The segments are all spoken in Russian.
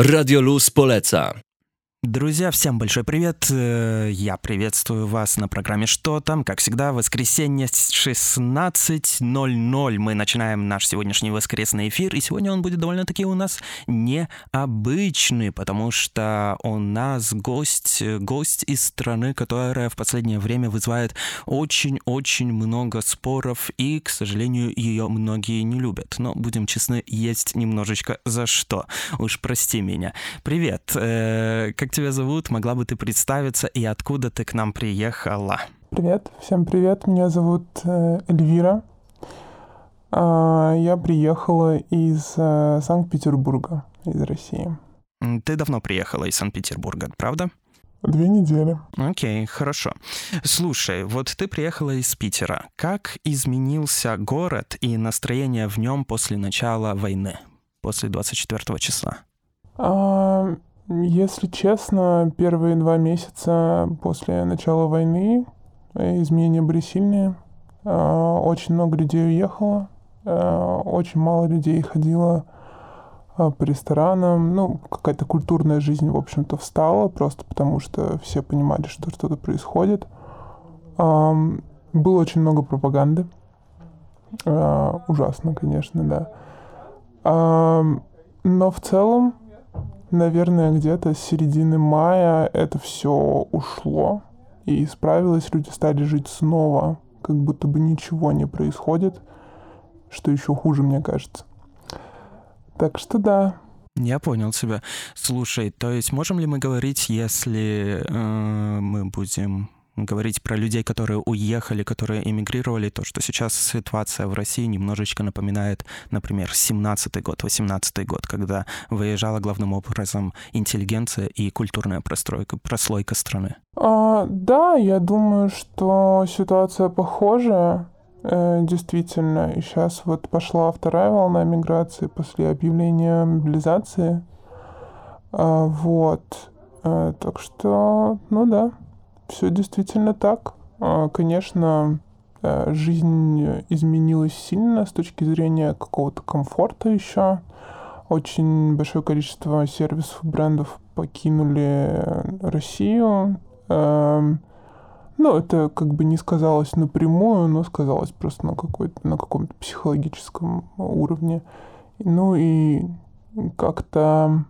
Radio Luz poleca. Друзья, всем большой привет. Э, Я приветствую вас на программе «Что там?». Как всегда, воскресенье 16.00 мы начинаем наш сегодняшний воскресный эфир. И сегодня он будет довольно-таки у нас необычный, потому что у нас гость, гость из страны, которая в последнее время вызывает очень-очень много споров, и, к сожалению, ее многие не любят. Но, будем честны, есть немножечко за что. Уж прости меня. Привет. Э, Как тебя зовут? Могла бы ты представиться и откуда ты к нам приехала? Привет, всем привет. Меня зовут э, Эльвира. А, Я приехала из э, Санкт-Петербурга, из России. Ты давно приехала из Санкт-Петербурга, правда? Две недели. Окей, хорошо. Слушай, вот ты приехала из Питера. Как изменился город и настроение в нем после начала войны, после 24 числа? А, Если честно, первые два месяца после начала войны э, изменения были сильные. А, Очень много людей уехало, а, очень мало людей ходило по ресторанам. Ну, какая-то культурная жизнь, в общем-то, встала, просто потому что все понимали, что что-то происходит. Было очень много пропаганды. Ужасно, конечно, да. Но в целом, наверное, где-то с середины мая это все ушло и исправилось. Люди стали жить снова, как будто бы ничего не происходит, что еще хуже, мне кажется. Так что да, Я понял тебя. Слушай, то есть можем ли мы говорить, если э, мы будем говорить про людей, которые уехали, которые эмигрировали, то, что сейчас ситуация в России немножечко напоминает, например, 17-й год, 18-й год, когда выезжала главным образом интеллигенция и культурная простройка, прослойка страны. А, да, я думаю, что ситуация похожая, э, действительно. И сейчас вот пошла вторая волна миграции после объявления мобилизации. А, вот. Э, так что, ну да, все действительно так. А, конечно, э, жизнь изменилась сильно с точки зрения какого-то комфорта еще. Очень большое количество сервисов, брендов покинули Россию. Эм, Ну, это как бы не сказалось напрямую, но сказалось просто на, какой-то, на каком-то психологическом уровне. Ну и как-то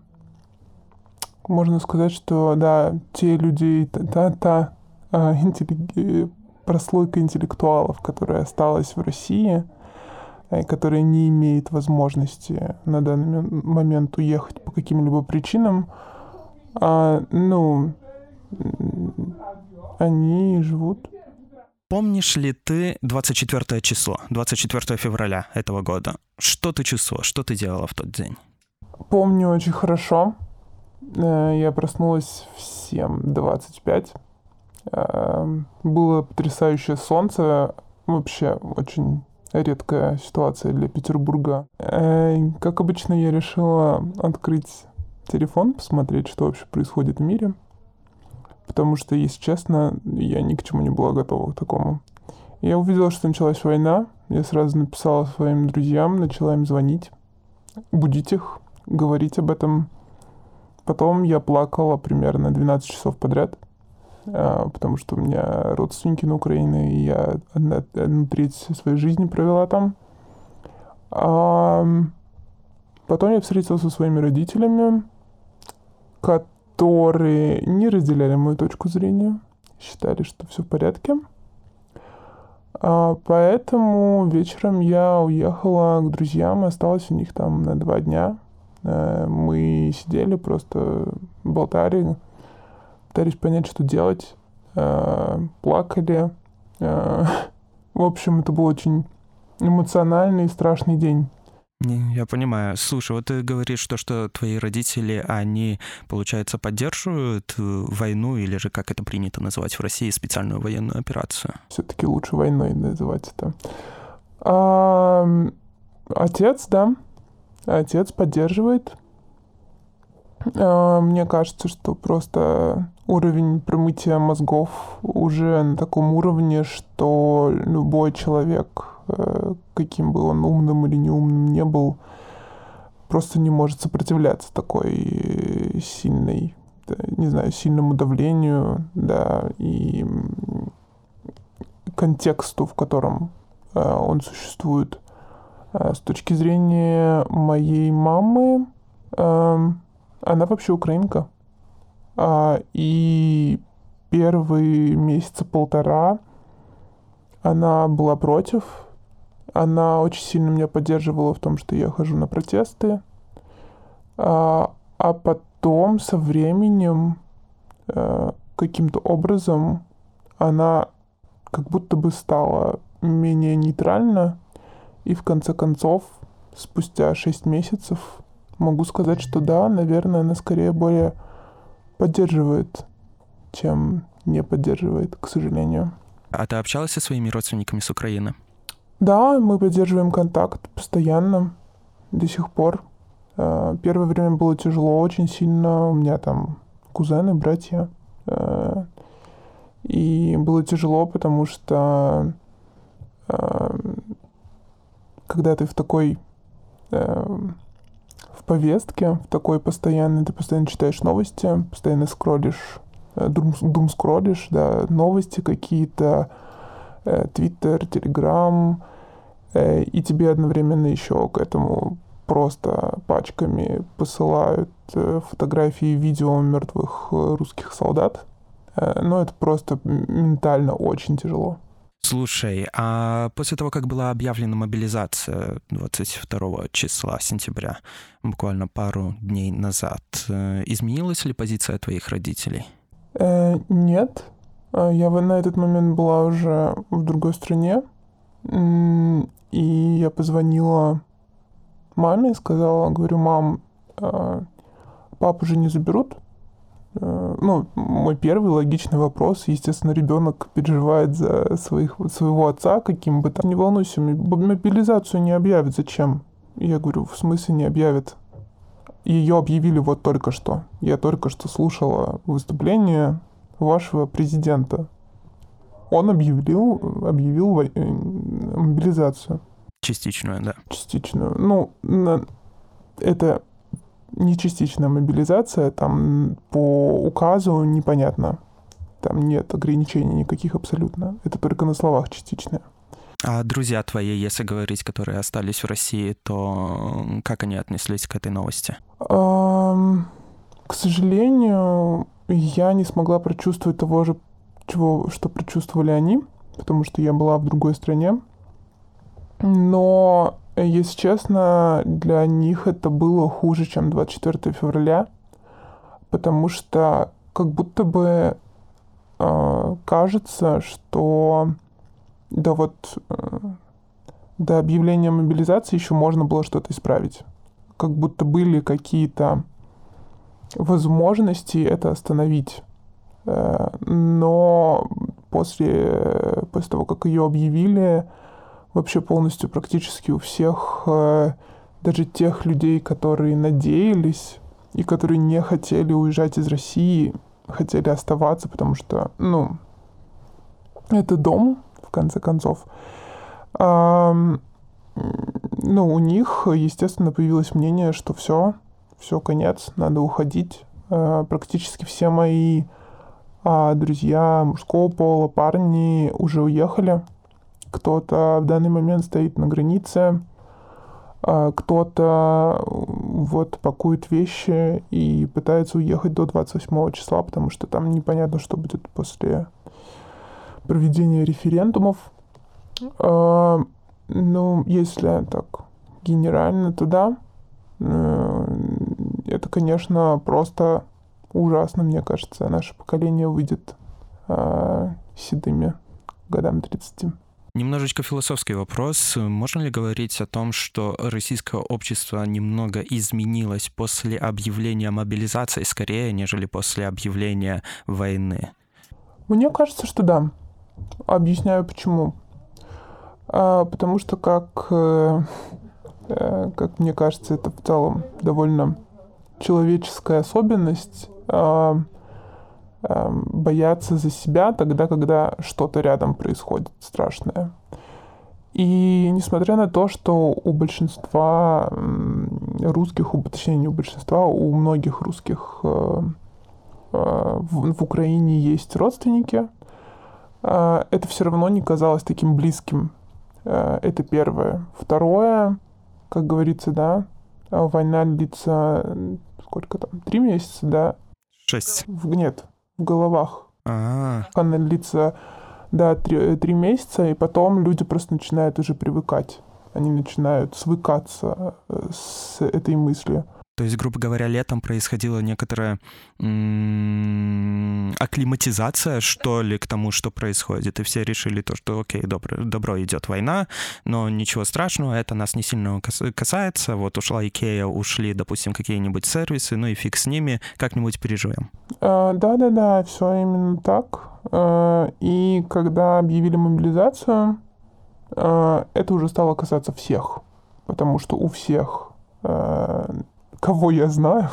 можно сказать, что да, те люди, та, та, та а, интелли- прослойка интеллектуалов, которая осталась в России, э, которая не имеет возможности на данный мо- момент уехать по каким-либо причинам, а, ну, они живут. Помнишь ли ты 24 число, 24 февраля этого года? Что ты чувствовала, что ты делала в тот день? Помню очень хорошо. Э, Я проснулась в 7.25. Эм, Было потрясающее солнце. Вообще очень редкая ситуация для Петербурга. Как обычно, я решила открыть телефон, посмотреть, что вообще происходит в мире. Потому что, если честно, я ни к чему не была готова к такому. Я увидела, что началась война. Я сразу написала своим друзьям, начала им звонить, будить их, говорить об этом. Потом я плакала примерно 12 часов подряд, а, потому что у меня родственники на Украине, и я одну треть своей жизни провела там. Ам, Потом я встретился со своими родителями, которые не разделяли мою точку зрения, считали, что все в порядке. А, Поэтому вечером я уехала к друзьям, и осталась у них там на два дня. Э, Мы сидели, просто болтали, пытались понять, что делать, э, плакали. Э, В общем, это был очень эмоциональный и страшный день. Я понимаю. Слушай, вот ты говоришь то, что твои родители, они, получается, поддерживают войну, или же, как это принято называть в России, специальную военную операцию? Все-таки лучше войной называть это. А, Отец, да. Отец поддерживает. А, Мне кажется, что просто уровень промытия мозгов уже на таком уровне, что любой человек, э, каким бы он умным или неумным не был, просто не может сопротивляться такой сильной, не знаю, сильному давлению, да, и контексту, в котором э, он существует. Э, с точки зрения моей мамы, э, она вообще украинка. Э, и первые месяца полтора она была против. Она очень сильно меня поддерживала в том, что я хожу на протесты. А, а потом со временем э, каким-то образом она как будто бы стала менее нейтральна. И в конце концов, спустя 6 месяцев, могу сказать, что да, наверное, она скорее более поддерживает, чем не поддерживает, к сожалению. А ты общалась со своими родственниками с Украины? Да, мы поддерживаем контакт постоянно, до сих пор. Э, первое время было тяжело очень сильно. У меня там кузены, братья. Э, и было тяжело, потому что э, когда ты в такой в повестке, в такой постоянной, ты постоянно читаешь новости, постоянно скроллишь дум, дум скроллишь, да, новости какие-то, Твиттер, Телеграм, и тебе одновременно еще к этому просто пачками посылают э, фотографии и видео мертвых э, русских солдат. Э, но это просто ментально очень тяжело. Слушай, а после того, как была объявлена мобилизация 22 числа сентября, буквально пару дней назад, изменилась ли позиция твоих родителей? Э, нет. Я на этот момент была уже в другой стране. И я позвонила маме, сказала, говорю, мам, а, папу же не заберут? Э, ну, мой первый логичный вопрос, естественно, ребенок переживает за своих, своего отца, каким бы там, не волнуйся, мобилизацию не объявят, зачем? Я говорю, в смысле не объявят? Ее объявили вот только что. Я только что слушала выступление вашего президента. Он объявил, объявил э, мобилизацию. Частичную, да. Частичную. Ну, это не частичная мобилизация, там по указу непонятно. Там нет ограничений никаких абсолютно. Это только на словах частичная. А друзья твои, если говорить, которые остались в России, то как они отнеслись к этой новости? К сожалению, я не смогла прочувствовать того же, чего, что прочувствовали они, потому что я была в другой стране. Но, если честно, для них это было хуже, чем 24 февраля, потому что как будто бы э, кажется, что да вот э, до объявления мобилизации еще можно было что-то исправить. Как будто были какие-то возможности это остановить. Э, но после, после того, как ее объявили, вообще полностью практически у всех, э, даже тех людей, которые надеялись и которые не хотели уезжать из России, хотели оставаться, потому что, ну, это дом, в конце концов. А, ну, у них, естественно, появилось мнение, что все, все, конец, надо уходить. А, практически все мои а, друзья мужского пола, парни уже уехали кто-то в данный момент стоит на границе, а кто-то вот пакует вещи и пытается уехать до 28 числа, потому что там непонятно, что будет после проведения референдумов. А, ну, если так генерально, то да. Э, это, конечно, просто ужасно, мне кажется. Наше поколение выйдет а, седыми годам 30. Немножечко философский вопрос. Можно ли говорить о том, что российское общество немного изменилось после объявления мобилизации скорее, нежели после объявления войны? Мне кажется, что да. Объясняю почему. А, потому что, как, э, э, как мне кажется, это в целом довольно человеческая особенность. Эм, бояться за себя тогда, когда что-то рядом происходит страшное. И несмотря на то, что у большинства русских, у, точнее не у большинства, у многих русских э, э, в, Украине есть родственники, э, это все равно не казалось таким близким. Это первое. Второе, как говорится, да, война длится сколько там, три месяца, да? Шесть. В, нет, в головах. А, Она длится, да, три, три месяца, и потом люди просто начинают уже привыкать. Они начинают свыкаться э, с этой мыслью. То есть, грубо говоря, летом происходила некоторая акклиматизация, что ли, к тому, что происходит. И все решили то, что окей, добро, добро идет война, но ничего страшного, это нас не сильно кас- касается. Вот ушла Икея, ушли, допустим, какие-нибудь сервисы, ну и фиг с ними, как-нибудь переживем. А, Да-да-да, все именно так. А, И когда объявили мобилизацию, а, это уже стало касаться всех. Потому что у всех, кого я знаю,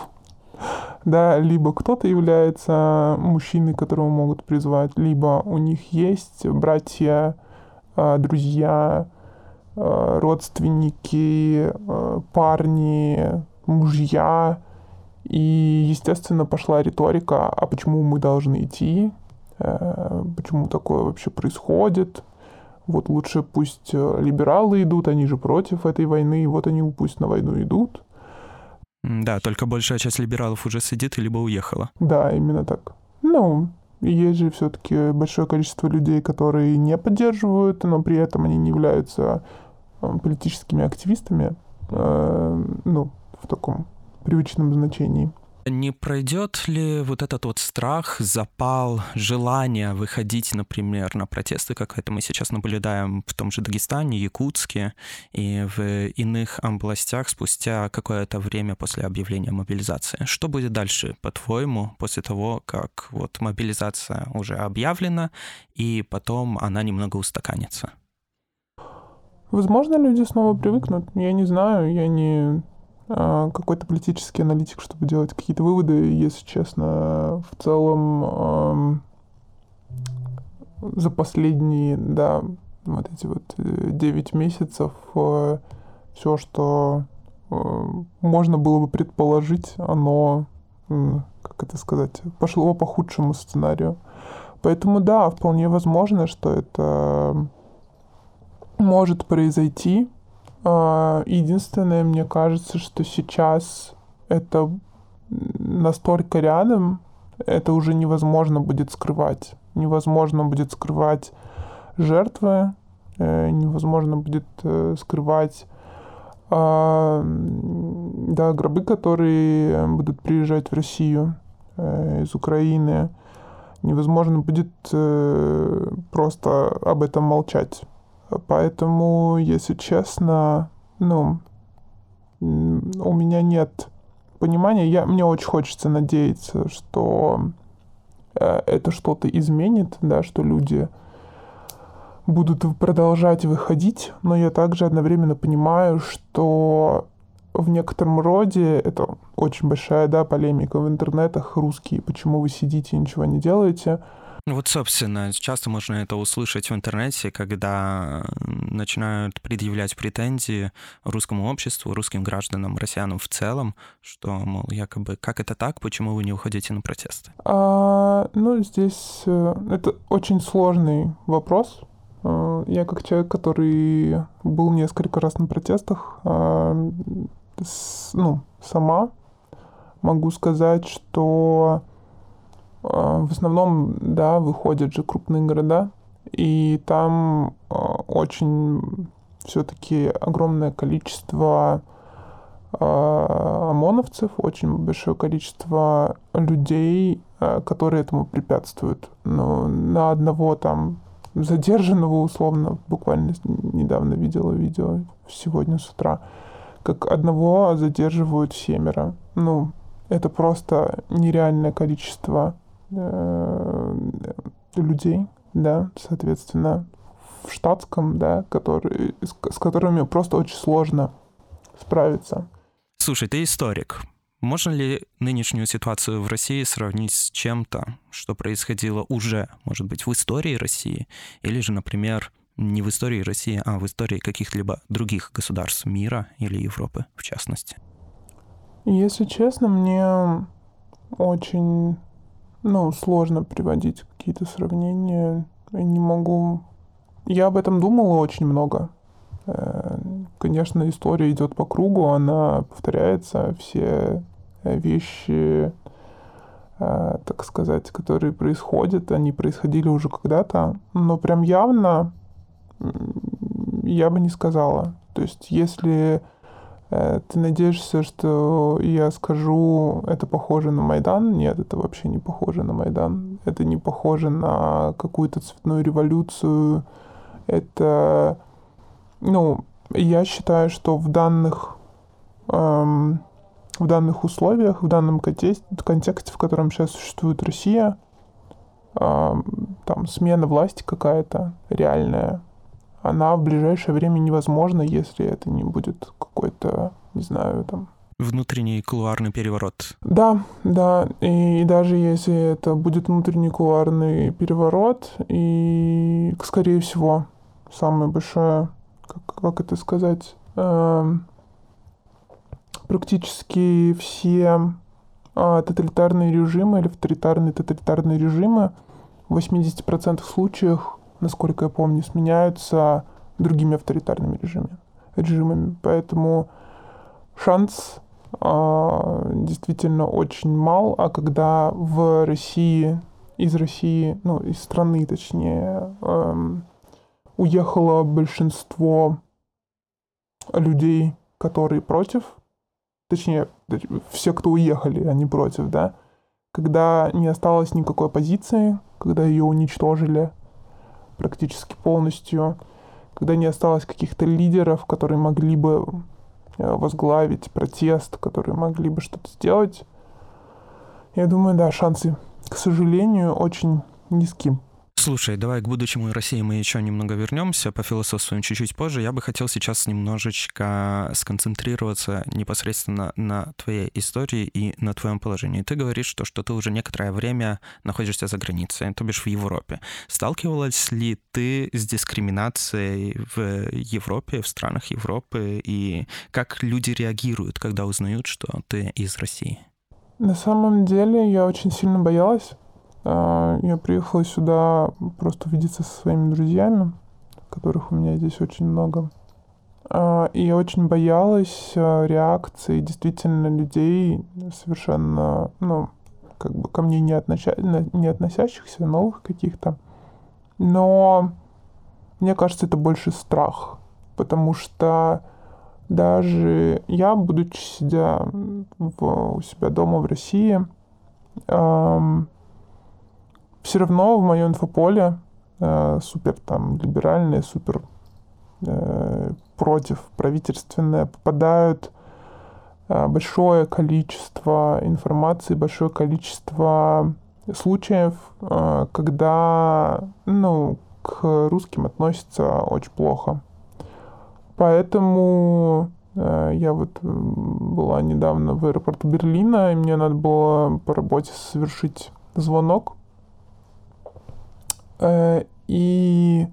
да, либо кто-то является мужчиной, которого могут призвать, либо у них есть братья, а, друзья, а, родственники, а, парни, мужья, и, естественно, пошла риторика, а почему мы должны идти, Э, почему такое вообще происходит. Вот лучше пусть э, либералы идут, они же против этой войны, вот они пусть на войну идут. Да, только большая часть либералов уже сидит, либо уехала. Да, именно так. Ну, есть же все-таки большое количество людей, которые не поддерживают, но при этом они не являются э, политическими активистами, э, ну, в таком привычном значении. Не пройдет ли вот этот вот страх, запал, желание выходить, например, на протесты, как это мы сейчас наблюдаем в том же Дагестане, Якутске и в иных областях спустя какое-то время после объявления мобилизации? Что будет дальше, по-твоему, после того, как вот мобилизация уже объявлена, и потом она немного устаканится? Возможно, люди снова привыкнут. Я не знаю, я не какой-то политический аналитик, чтобы делать какие-то выводы, если честно. В целом, за последние, да, вот эти вот 9 месяцев все, что э, можно было бы предположить, оно, как это сказать, пошло по худшему сценарию. Поэтому да, вполне возможно, что это может произойти. А, Единственное, мне кажется, что сейчас это настолько рядом, это уже невозможно будет скрывать. Невозможно будет скрывать жертвы, э, невозможно будет э, скрывать а, да, гробы, которые будут приезжать в Россию э, из Украины. Невозможно будет просто об этом молчать. Поэтому, если честно, ну, у меня нет понимания. Я, мне очень хочется надеяться, что э, это что-то изменит, да, что люди будут продолжать выходить, но я также одновременно понимаю, что в некотором роде это очень большая, да, полемика в интернетах, русские, почему вы сидите и ничего не делаете. Вот, собственно, часто можно это услышать в интернете, когда начинают предъявлять претензии русскому обществу, русским гражданам, россиянам в целом, что, мол, якобы, как это так, почему вы не уходите на протесты? А, ну, здесь э, это очень сложный вопрос. Э, Я как человек, который был несколько раз на протестах, а, ну, сама могу сказать, что а, в основном, да, выходят же крупные города, и там а, очень все-таки огромное количество а, ОМОНовцев, очень большое количество людей, которые этому препятствуют. Но на одного там задержанного условно, буквально недавно видела видео, сегодня с утра, как одного задерживают семеро. Ну, это просто нереальное количество э, людей, да, соответственно, в штатском, да, который, с, с которыми просто очень сложно справиться. Слушай, ты историк. Можно ли нынешнюю ситуацию в России сравнить с чем-то, что происходило уже, может быть, в истории России, или же, например, не в истории России, а в истории каких-либо других государств мира или Европы, в частности? Если честно, мне очень, ну, сложно приводить какие-то сравнения. Я не могу... Я об этом думала очень много. Э, конечно, история идет по кругу, она повторяется, все вещи, э, так сказать, которые происходят, они происходили уже когда-то, но прям явно я бы не сказала. То есть, если э, ты надеешься, что я скажу, это похоже на Майдан, нет, это вообще не похоже на Майдан. Это не похоже на какую-то цветную революцию. Это, ну, я считаю, что в данных эм, в данных условиях, в данном контексте, в котором сейчас существует Россия, э, там смена власти какая-то реальная, она в ближайшее время невозможна, если это не будет какой-то, не знаю, там... Внутренний кулуарный переворот. Да, да, и, даже если это будет внутренний кулуарный переворот, и, скорее всего, самое большое, как, как это сказать, э, практически все э, тоталитарные режимы или авторитарные тоталитарные режимы в 80% случаев насколько я помню, сменяются другими авторитарными режимами. режимами. Поэтому шанс э, действительно очень мал, а когда в России, из России, ну, из страны, точнее, э, уехало большинство людей, которые против, точнее, все, кто уехали, они против, да, когда не осталось никакой оппозиции, когда ее уничтожили, практически полностью, когда не осталось каких-то лидеров, которые могли бы э, возглавить протест, которые могли бы что-то сделать. Я думаю, да, шансы, к сожалению, очень низки. Слушай, давай к будущему России мы еще немного вернемся, пофилософствуем чуть-чуть позже. Я бы хотел сейчас немножечко сконцентрироваться непосредственно на твоей истории и на твоем положении. Ты говоришь, что, что ты уже некоторое время находишься за границей, то бишь в Европе. Сталкивалась ли ты с дискриминацией в Европе, в странах Европы, и как люди реагируют, когда узнают, что ты из России? На самом деле я очень сильно боялась я приехала сюда просто увидеться со своими друзьями, которых у меня здесь очень много. А, и я очень боялась а, реакции действительно людей совершенно, ну, как бы ко мне не, относя... не относящихся, новых каких-то. Но мне кажется, это больше страх, потому что даже я, будучи сидя в, у себя дома в России, эм, все равно в мое инфополе э, супер там либеральные, супер э, против правительственное попадают э, большое количество информации, большое количество случаев, э, когда ну, к русским относятся очень плохо. Поэтому э, я вот была недавно в аэропорту Берлина, и мне надо было по работе совершить звонок Э, и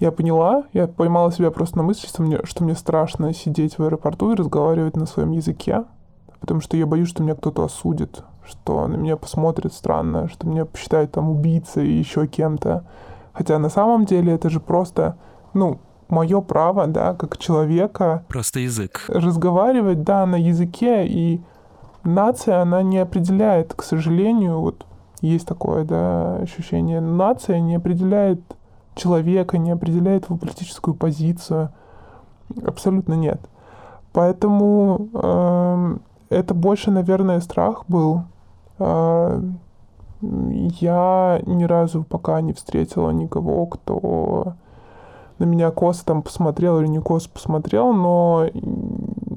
я поняла, я поймала себя просто на мысли, что мне, что мне страшно сидеть в аэропорту и разговаривать на своем языке, потому что я боюсь, что меня кто-то осудит, что на меня посмотрят странно, что меня посчитают там убийцей и еще кем-то. Хотя на самом деле это же просто, ну, мое право, да, как человека. Просто язык. Разговаривать, да, на языке, и нация, она не определяет, к сожалению, вот есть такое, да, ощущение. Нация не определяет человека, не определяет его политическую позицию. Абсолютно нет. Поэтому э, это больше, наверное, страх был. Э, я ни разу пока не встретила никого, кто на меня косо там посмотрел или не косо посмотрел, но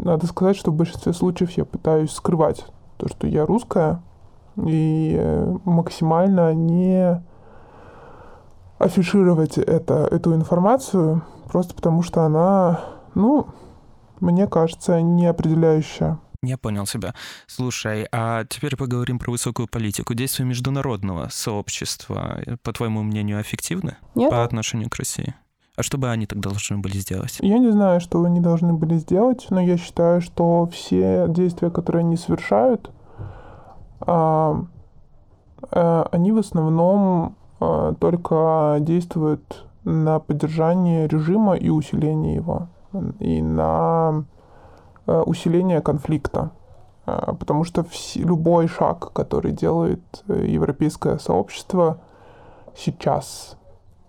надо сказать, что в большинстве случаев я пытаюсь скрывать то, что я русская, и э, максимально не афишировать это, эту информацию, просто потому что она, ну, мне кажется, не определяющая. Я понял себя. Слушай, а теперь поговорим про высокую политику. Действия международного сообщества, по твоему мнению, эффективны Нет. по отношению к России? А что бы они так должны были сделать? Я не знаю, что они должны были сделать, но я считаю, что все действия, которые они совершают, они в основном а, только действуют на поддержание режима и усиление его, и на а, усиление конфликта. А, потому что любой шаг, который делает э, европейское сообщество сейчас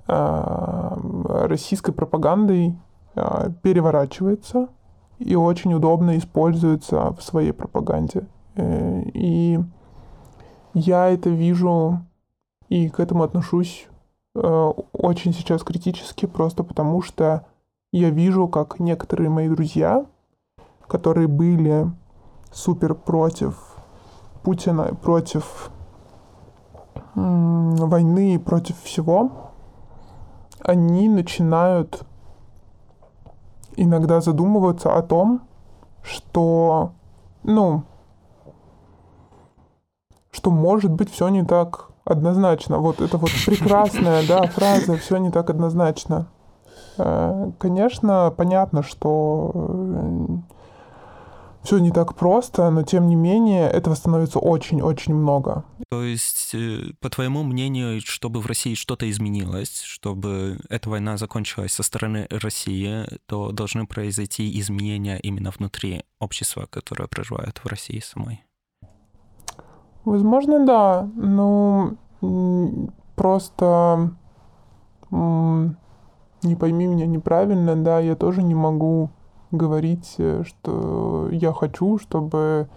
а, российской пропагандой а, переворачивается и очень удобно используется в своей пропаганде. Э, И я это вижу и к этому отношусь э, очень сейчас критически, просто потому что я вижу, как некоторые мои друзья, которые были супер против Путина, против м, войны, против всего, они начинают иногда задумываться о том, что, ну, что может быть все не так однозначно. Вот это вот прекрасная, да, фраза «все не так однозначно». Э, Конечно, понятно, что все не так просто, но тем не менее этого становится очень-очень много. То есть, э, по твоему мнению, чтобы в России что-то изменилось, чтобы эта война закончилась со стороны России, то должны произойти изменения именно внутри общества, которое проживает в России самой? Возможно, да. Ну, просто не пойми меня неправильно, да, я тоже не могу говорить, э, что я хочу, чтобы,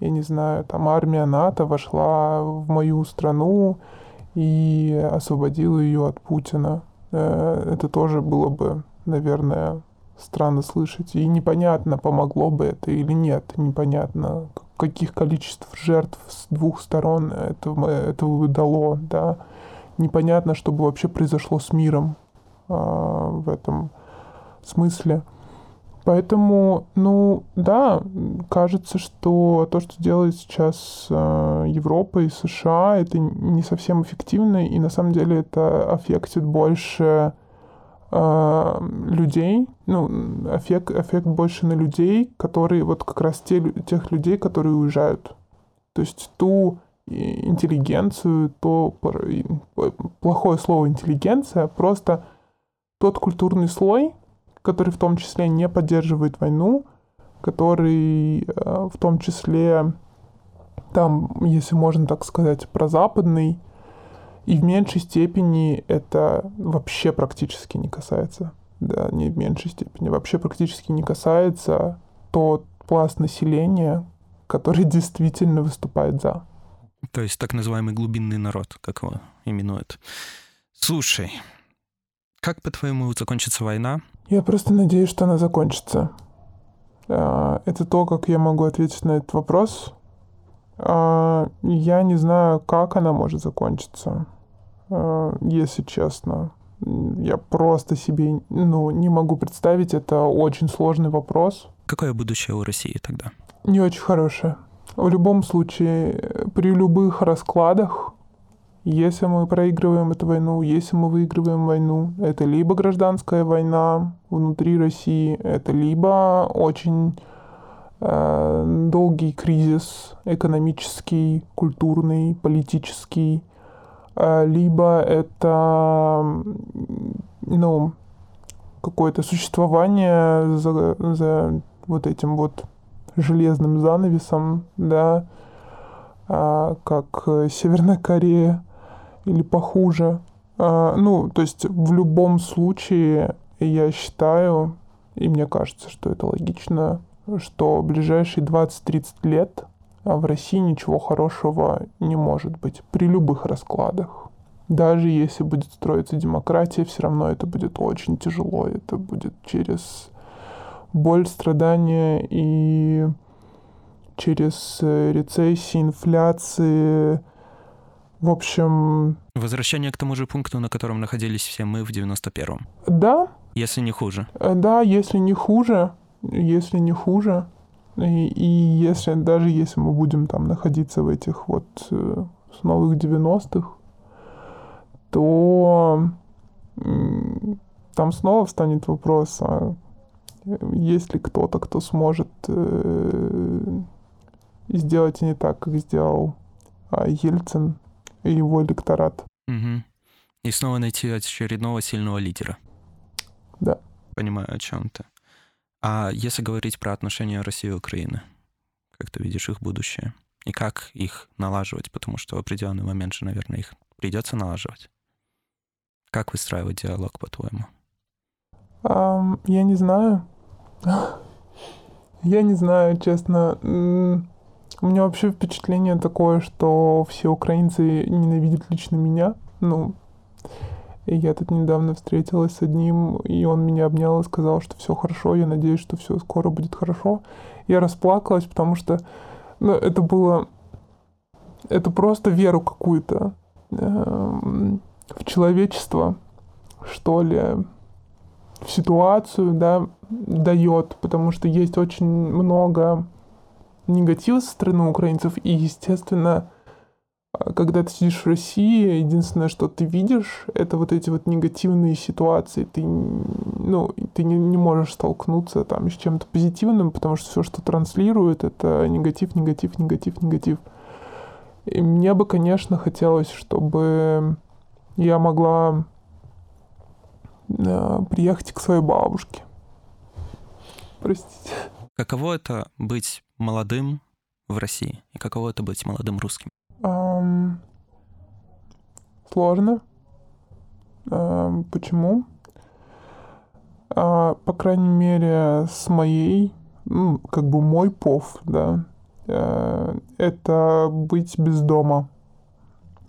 я не знаю, там армия НАТО вошла в мою страну и освободила ее от Путина. Э, Это тоже было бы, наверное, странно слышать. И непонятно, помогло бы это или нет. Непонятно, каких количеств жертв с двух сторон это, это дало, да. Непонятно, что бы вообще произошло с миром а, в этом смысле. Поэтому, ну, да, кажется, что то, что делает сейчас э, Европа и США, это не совсем эффективно, и на самом деле это аффектит больше э, людей, ну, эффект, эффект больше на людей, которые, вот как раз те, тех людей, которые уезжают. То есть ту интеллигенцию, то плохое слово интеллигенция, просто тот культурный слой, который в том числе не поддерживает войну, который э, в том числе там, если можно так сказать, прозападный, и в меньшей степени это вообще практически не касается. Да, не в меньшей степени. Вообще практически не касается тот пласт населения, который действительно выступает за. То есть так называемый глубинный народ, как его именуют. Слушай, как, по-твоему, закончится война? Я просто надеюсь, что она закончится. А, Это то, как я могу ответить на этот вопрос. А, Я не знаю, как она может закончиться, а, если честно. Я просто себе ну, не могу представить. Это очень сложный вопрос. Какое будущее у России тогда? Не очень хорошее. В любом случае, при любых раскладах, если мы проигрываем эту войну, если мы выигрываем войну, это либо гражданская война внутри России, это либо очень долгий кризис экономический, культурный, политический, э, либо это ну, какое-то существование за, за вот этим вот железным занавесом, да, а, как э, Северная Корея или похуже. Ну, то есть в любом случае я считаю, и мне кажется, что это логично, что в ближайшие 20-30 лет а, в России ничего хорошего не может быть при любых раскладах. Даже если будет строиться демократия, все равно это будет очень тяжело. Это будет через боль, страдания и через э, рецессии, инфляции. В общем, Возвращение к тому же пункту, на котором находились все мы в 91-м. да, Если не хуже. э, да, если не хуже, если не хуже, и, и если даже если мы будем там находиться в этих вот э, с новых 90-х, то там снова встанет вопрос, а есть ли кто-то, кто сможет э, сделать не так, как сделал а, Ельцин и его электорат. Угу. И снова найти очередного сильного лидера. Да. Понимаю, о чем ты. А если говорить про отношения России и Украины, как ты видишь их будущее? И как их налаживать? Потому что в определенный момент же, наверное, их придется налаживать. Как выстраивать диалог, по-твоему? Um, я не знаю. я не знаю, честно. У меня вообще впечатление такое, что все украинцы ненавидят лично меня. Ну, и я тут недавно встретилась с одним, и он меня обнял и сказал, что все хорошо, я надеюсь, что все скоро будет хорошо. Я расплакалась, потому что ну, это было... Это просто веру какую-то э, в человечество, что ли, в ситуацию, да, дает, потому что есть очень много негатива со стороны украинцев, и, естественно, когда ты сидишь в России, единственное, что ты видишь, это вот эти вот негативные ситуации. Ты, ну, ты не, не можешь столкнуться там с чем-то позитивным, потому что все, что транслирует, это негатив, негатив, негатив, негатив. И мне бы, конечно, хотелось, чтобы я могла э, приехать к своей бабушке. Простите. Каково это быть молодым в России? И каково это быть молодым русским? Эм, сложно. Эм, почему? Э, по крайней мере, с моей, ну, как бы мой пов, да, э, это быть без дома.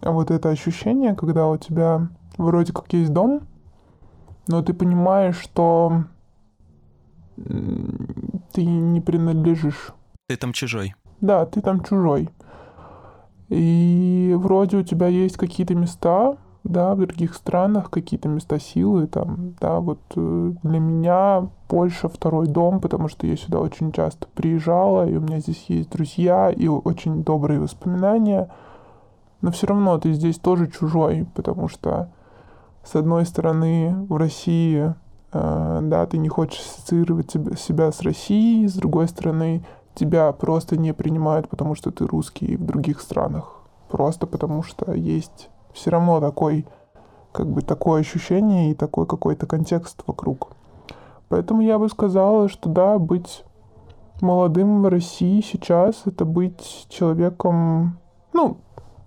А вот это ощущение, когда у тебя вроде как есть дом, но ты понимаешь, что ты не принадлежишь. Ты там чужой. Да, ты там чужой. И вроде у тебя есть какие-то места, да, в других странах, какие-то места силы, там, да, вот э, для меня Польша второй дом, потому что я сюда очень часто приезжала, и у меня здесь есть друзья, и очень добрые воспоминания, но все равно ты здесь тоже чужой, потому что с одной стороны в России, э, да, ты не хочешь ассоциировать себя с Россией, с другой стороны тебя просто не принимают, потому что ты русский в других странах. Просто потому что есть все равно такой, как бы такое ощущение и такой какой-то контекст вокруг. Поэтому я бы сказала, что да, быть молодым в России сейчас это быть человеком, ну,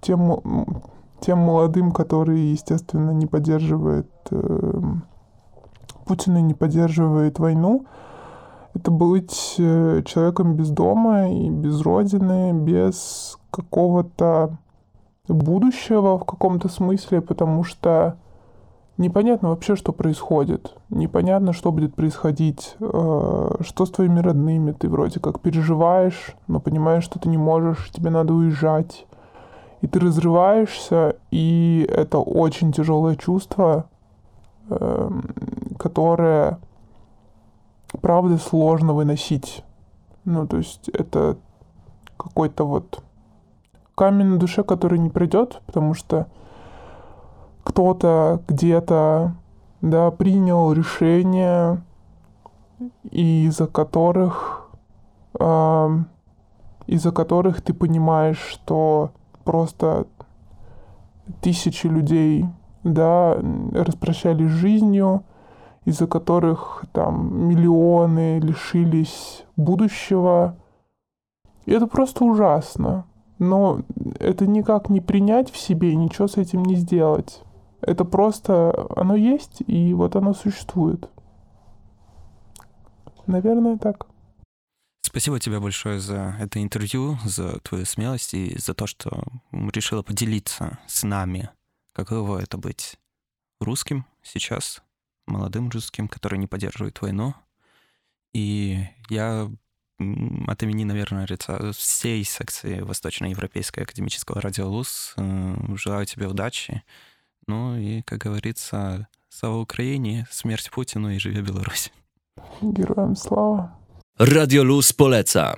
тем, тем молодым, который, естественно, не поддерживает э, Путина, не поддерживает войну, это быть э, человеком без дома и без родины, без какого-то будущего в каком-то смысле, потому что непонятно вообще, что происходит. Непонятно, что будет происходить, э, что с твоими родными. Ты вроде как переживаешь, но понимаешь, что ты не можешь, тебе надо уезжать. И ты разрываешься, и это очень тяжелое чувство, эм, которое правда сложно выносить. Ну, то есть это какой-то вот камень на душе, который не придет, потому что кто-то где-то, да, принял решение, из-за которых, э, из-за которых ты понимаешь, что просто тысячи людей, да, распрощались жизнью, из-за которых там миллионы лишились будущего. И это просто ужасно. Но это никак не принять в себе и ничего с этим не сделать. Это просто оно есть, и вот оно существует. Наверное, так. Спасибо тебе большое за это интервью, за твою смелость и за то, что решила поделиться с нами, каково это быть русским сейчас, молодым русским, который не поддерживает войну. И я от имени, наверное, лица всей секции Восточноевропейской академического радио ЛУЗ э, желаю тебе удачи. Ну и, как говорится, слава Украине, смерть Путину и живе Беларусь. Героям слава. Radio Luz poleca.